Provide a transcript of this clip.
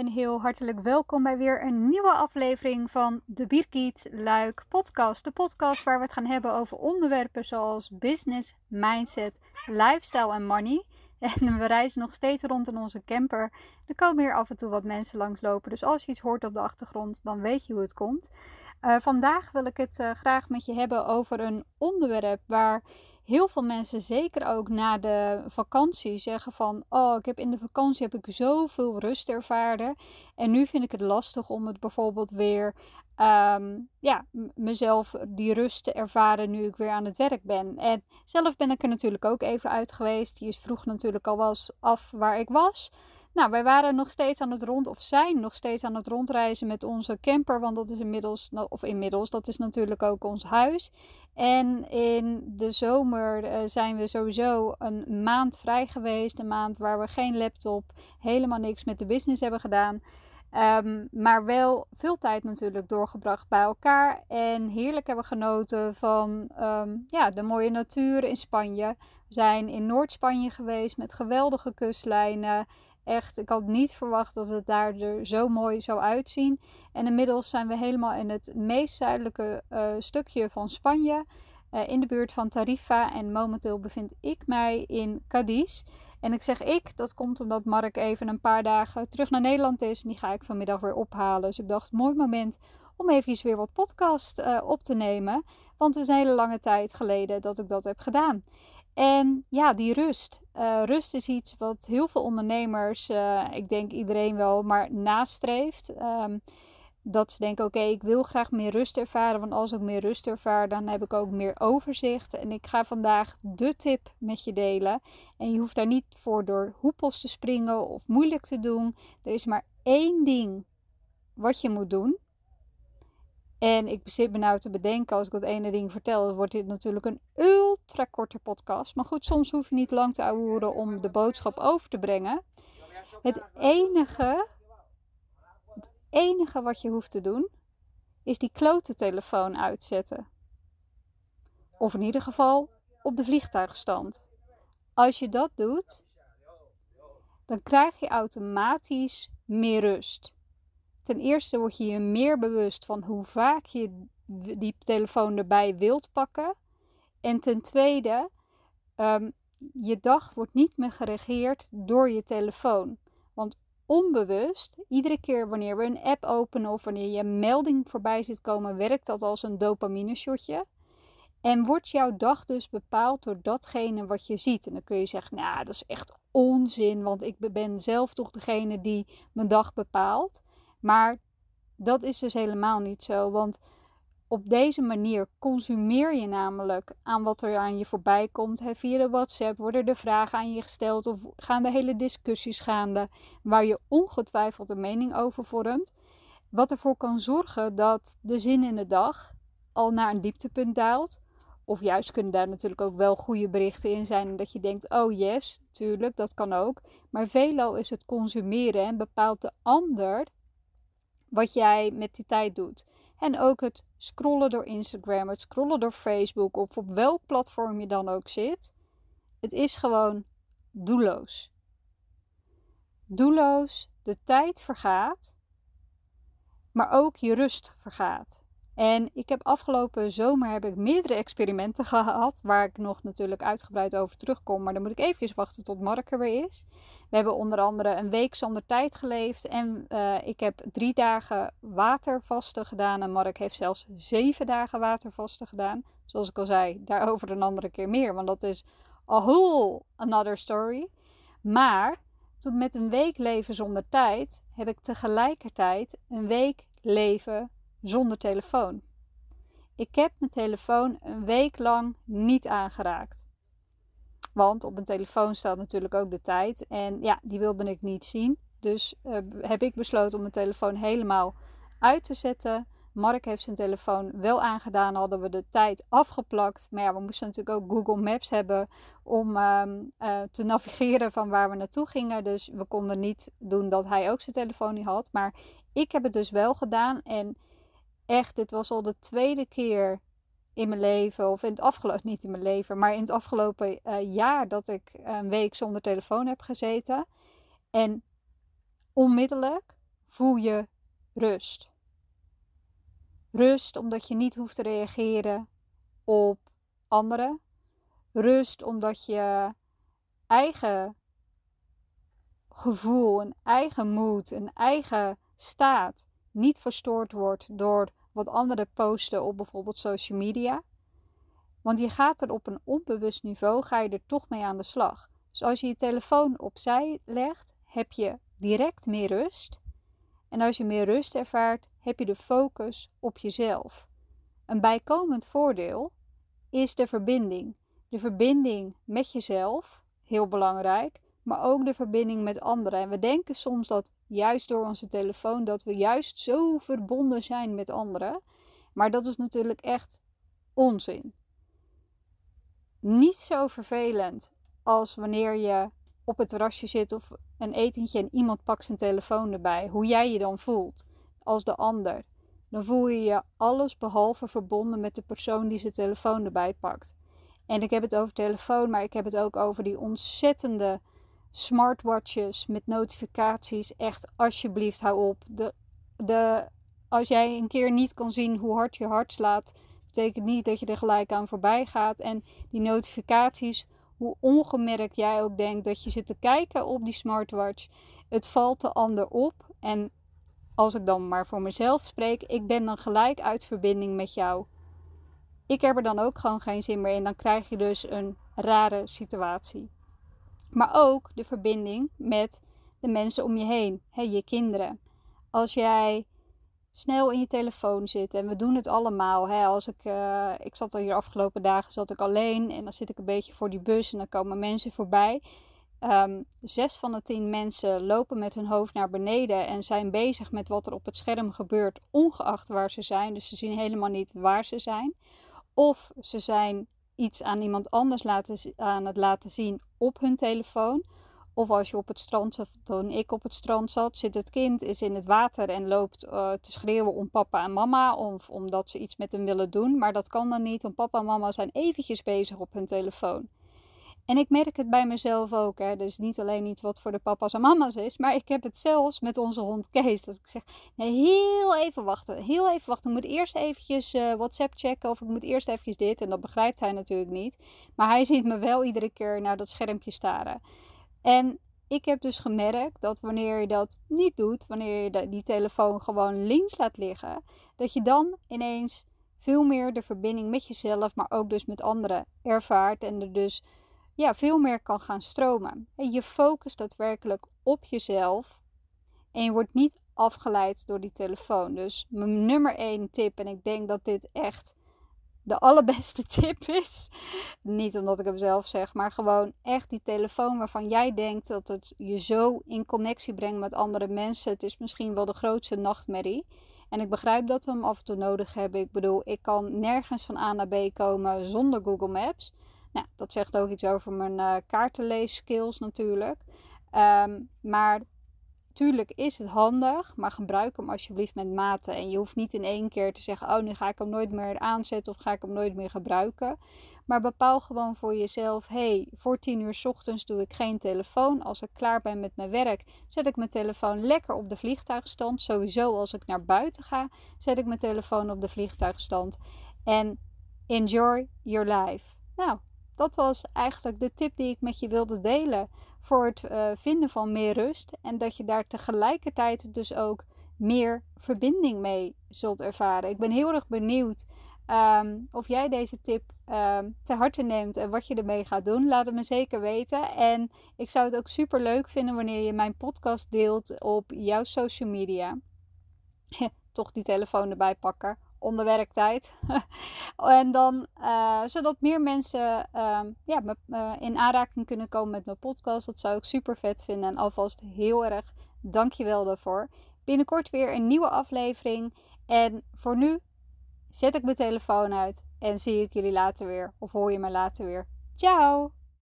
Een heel hartelijk welkom bij weer een nieuwe aflevering van de Birgit Luik podcast. De podcast waar we het gaan hebben over onderwerpen zoals business, mindset, lifestyle en money. En we reizen nog steeds rond in onze camper. Er komen hier af en toe wat mensen langslopen. Dus als je iets hoort op de achtergrond, dan weet je hoe het komt. Uh, vandaag wil ik het uh, graag met je hebben over een onderwerp waar heel veel mensen, zeker ook na de vakantie, zeggen van: Oh, ik heb in de vakantie heb ik zoveel rust ervaren. En nu vind ik het lastig om het bijvoorbeeld weer. Um, ja, mezelf die rust te ervaren nu ik weer aan het werk ben. En zelf ben ik er natuurlijk ook even uit geweest. Die is vroeg natuurlijk al was af waar ik was. Nou, wij waren nog steeds aan het rond, of zijn nog steeds aan het rondreizen met onze camper. Want dat is inmiddels, of inmiddels, dat is natuurlijk ook ons huis. En in de zomer uh, zijn we sowieso een maand vrij geweest. Een maand waar we geen laptop, helemaal niks met de business hebben gedaan. Um, maar wel veel tijd natuurlijk doorgebracht bij elkaar. En heerlijk hebben genoten van um, ja, de mooie natuur in Spanje. We zijn in Noord-Spanje geweest met geweldige kustlijnen. Echt, ik had niet verwacht dat het daar er zo mooi zou uitzien. En inmiddels zijn we helemaal in het meest zuidelijke uh, stukje van Spanje. Uh, in de buurt van Tarifa. En momenteel bevind ik mij in Cadiz. En ik zeg ik, dat komt omdat Mark even een paar dagen terug naar Nederland is. En die ga ik vanmiddag weer ophalen. Dus ik dacht, mooi moment om even weer wat podcast uh, op te nemen. Want het is een hele lange tijd geleden dat ik dat heb gedaan. En ja, die rust. Uh, rust is iets wat heel veel ondernemers, uh, ik denk iedereen wel, maar nastreeft. Um, dat ze denken, oké, ik wil graag meer rust ervaren. Want als ik meer rust ervaar, dan heb ik ook meer overzicht. En ik ga vandaag de tip met je delen. En je hoeft daar niet voor door hoepels te springen of moeilijk te doen. Er is maar één ding wat je moet doen. En ik zit me nou te bedenken, als ik dat ene ding vertel, wordt dit natuurlijk een ultra korte podcast. Maar goed, soms hoef je niet lang te ouwen om de boodschap over te brengen. Het enige, het enige wat je hoeft te doen, is die klote telefoon uitzetten. Of in ieder geval op de vliegtuigstand. Als je dat doet, dan krijg je automatisch meer rust. Ten eerste word je je meer bewust van hoe vaak je die telefoon erbij wilt pakken. En ten tweede, um, je dag wordt niet meer geregeerd door je telefoon. Want onbewust, iedere keer wanneer we een app openen of wanneer je een melding voorbij ziet komen, werkt dat als een dopamine shotje. En wordt jouw dag dus bepaald door datgene wat je ziet. En dan kun je zeggen, nou, dat is echt onzin, want ik ben zelf toch degene die mijn dag bepaalt. Maar dat is dus helemaal niet zo. Want op deze manier consumeer je namelijk aan wat er aan je voorbij komt. Via de WhatsApp worden er vragen aan je gesteld of gaan de hele discussies gaande waar je ongetwijfeld een mening over vormt. Wat ervoor kan zorgen dat de zin in de dag al naar een dieptepunt daalt. Of juist kunnen daar natuurlijk ook wel goede berichten in zijn. Dat je denkt, oh yes, tuurlijk, dat kan ook. Maar veelal is het consumeren en bepaalt de ander wat jij met die tijd doet. En ook het scrollen door Instagram, het scrollen door Facebook of op welk platform je dan ook zit. Het is gewoon doelloos. Doelloos, de tijd vergaat, maar ook je rust vergaat. En ik heb afgelopen zomer heb ik meerdere experimenten gehad, waar ik nog natuurlijk uitgebreid over terugkom. Maar dan moet ik even wachten tot Mark er weer is. We hebben onder andere een week zonder tijd geleefd en uh, ik heb drie dagen watervasten gedaan. En Mark heeft zelfs zeven dagen watervasten gedaan. Zoals ik al zei, daarover een andere keer meer, want dat is a whole another story. Maar toen met een week leven zonder tijd, heb ik tegelijkertijd een week leven zonder telefoon. Ik heb mijn telefoon een week lang niet aangeraakt. Want op mijn telefoon staat natuurlijk ook de tijd. En ja, die wilde ik niet zien. Dus uh, heb ik besloten om mijn telefoon helemaal uit te zetten. Mark heeft zijn telefoon wel aangedaan, hadden we de tijd afgeplakt. Maar ja, we moesten natuurlijk ook Google Maps hebben om uh, uh, te navigeren van waar we naartoe gingen. Dus we konden niet doen dat hij ook zijn telefoon niet had. Maar ik heb het dus wel gedaan. En echt, dit was al de tweede keer in mijn leven, of in het afgelopen, niet in mijn leven, maar in het afgelopen uh, jaar dat ik een week zonder telefoon heb gezeten. En onmiddellijk voel je rust. Rust omdat je niet hoeft te reageren op anderen. Rust omdat je eigen gevoel, een eigen moed, een eigen staat niet verstoord wordt door wat anderen posten op bijvoorbeeld social media. Want je gaat er op een onbewust niveau, ga je er toch mee aan de slag. Dus als je je telefoon opzij legt, heb je direct meer rust. En als je meer rust ervaart, heb je de focus op jezelf. Een bijkomend voordeel is de verbinding. De verbinding met jezelf, heel belangrijk, maar ook de verbinding met anderen. En we denken soms dat juist door onze telefoon dat we juist zo verbonden zijn met anderen. Maar dat is natuurlijk echt onzin. Niet zo vervelend als wanneer je op het terrasje zit of een etentje en iemand pakt zijn telefoon erbij. Hoe jij je dan voelt als de ander. Dan voel je je alles behalve verbonden met de persoon die zijn telefoon erbij pakt. En ik heb het over telefoon, maar ik heb het ook over die ontzettende smartwatches met notificaties. Echt, alsjeblieft, hou op. De, de, als jij een keer niet kan zien hoe hard je hart slaat, betekent niet dat je er gelijk aan voorbij gaat. En die notificaties, hoe ongemerkt jij ook denkt dat je zit te kijken op die smartwatch, het valt de ander op. En als ik dan maar voor mezelf spreek, ik ben dan gelijk uit verbinding met jou. Ik heb er dan ook gewoon geen zin meer in. Dan krijg je dus een rare situatie. Maar ook de verbinding met de mensen om je heen, hè, je kinderen. Als jij snel in je telefoon zit en we doen het allemaal. Hè, als ik, uh, ik zat al hier afgelopen dagen zat ik alleen en dan zit ik een beetje voor die bus en dan komen mensen voorbij. Um, zes van de tien mensen lopen met hun hoofd naar beneden en zijn bezig met wat er op het scherm gebeurt, ongeacht waar ze zijn. Dus ze zien helemaal niet waar ze zijn. Of ze zijn iets aan iemand anders laten, aan het laten zien op hun telefoon. Of als je op het strand zat, toen ik op het strand zat, zit het kind is in het water en loopt uh, te schreeuwen om papa en mama. Of omdat ze iets met hem willen doen. Maar dat kan dan niet, want papa en mama zijn eventjes bezig op hun telefoon. En ik merk het bij mezelf ook. Hè. Dus niet alleen iets wat voor de papa's en mama's is. Maar ik heb het zelfs met onze hond Kees. Dat ik zeg, nee, heel even wachten. Heel even wachten. Ik moet eerst eventjes uh, WhatsApp checken. Of ik moet eerst eventjes dit. En dat begrijpt hij natuurlijk niet. Maar hij ziet me wel iedere keer naar dat schermpje staren. En ik heb dus gemerkt dat wanneer je dat niet doet. Wanneer je die telefoon gewoon links laat liggen. Dat je dan ineens veel meer de verbinding met jezelf. Maar ook dus met anderen ervaart. En er dus ja, veel meer kan gaan stromen. En je focust daadwerkelijk op jezelf en je wordt niet afgeleid door die telefoon. Dus mijn nummer één tip, en ik denk dat dit echt de allerbeste tip is. Niet omdat ik hem zelf zeg, maar gewoon echt die telefoon waarvan jij denkt dat het je zo in connectie brengt met andere mensen. Het is misschien wel de grootste nachtmerrie. En ik begrijp dat we hem af en toe nodig hebben. Ik bedoel, ik kan nergens van A naar B komen zonder Google Maps. Nou, dat zegt ook iets over mijn uh, kaartenleeskills natuurlijk. Um, maar tuurlijk is het handig, maar gebruik hem alsjeblieft met mate. En je hoeft niet in één keer te zeggen: Oh, nu ga ik hem nooit meer aanzetten of ga ik hem nooit meer gebruiken. Maar bepaal gewoon voor jezelf: hey, voor 10 uur ochtends doe ik geen telefoon. Als ik klaar ben met mijn werk, zet ik mijn telefoon lekker op de vliegtuigstand. Sowieso als ik naar buiten ga, zet ik mijn telefoon op de vliegtuigstand. En enjoy your life. Nou, dat was eigenlijk de tip die ik met je wilde delen voor het uh, vinden van meer rust. En dat je daar tegelijkertijd dus ook meer verbinding mee zult ervaren. Ik ben heel erg benieuwd um, of jij deze tip um, te harte neemt en wat je ermee gaat doen. Laat het me zeker weten. En ik zou het ook super leuk vinden wanneer je mijn podcast deelt op jouw social media. Toch die telefoon erbij pakken onder werktijd. en dan, uh, zodat meer mensen uh, ja, uh, in aanraking kunnen komen met mijn podcast. Dat zou ik super vet vinden. En alvast heel erg dankjewel daarvoor. Binnenkort weer een nieuwe aflevering. En voor nu zet ik mijn telefoon uit. En zie ik jullie later weer. Of hoor je me later weer. Ciao!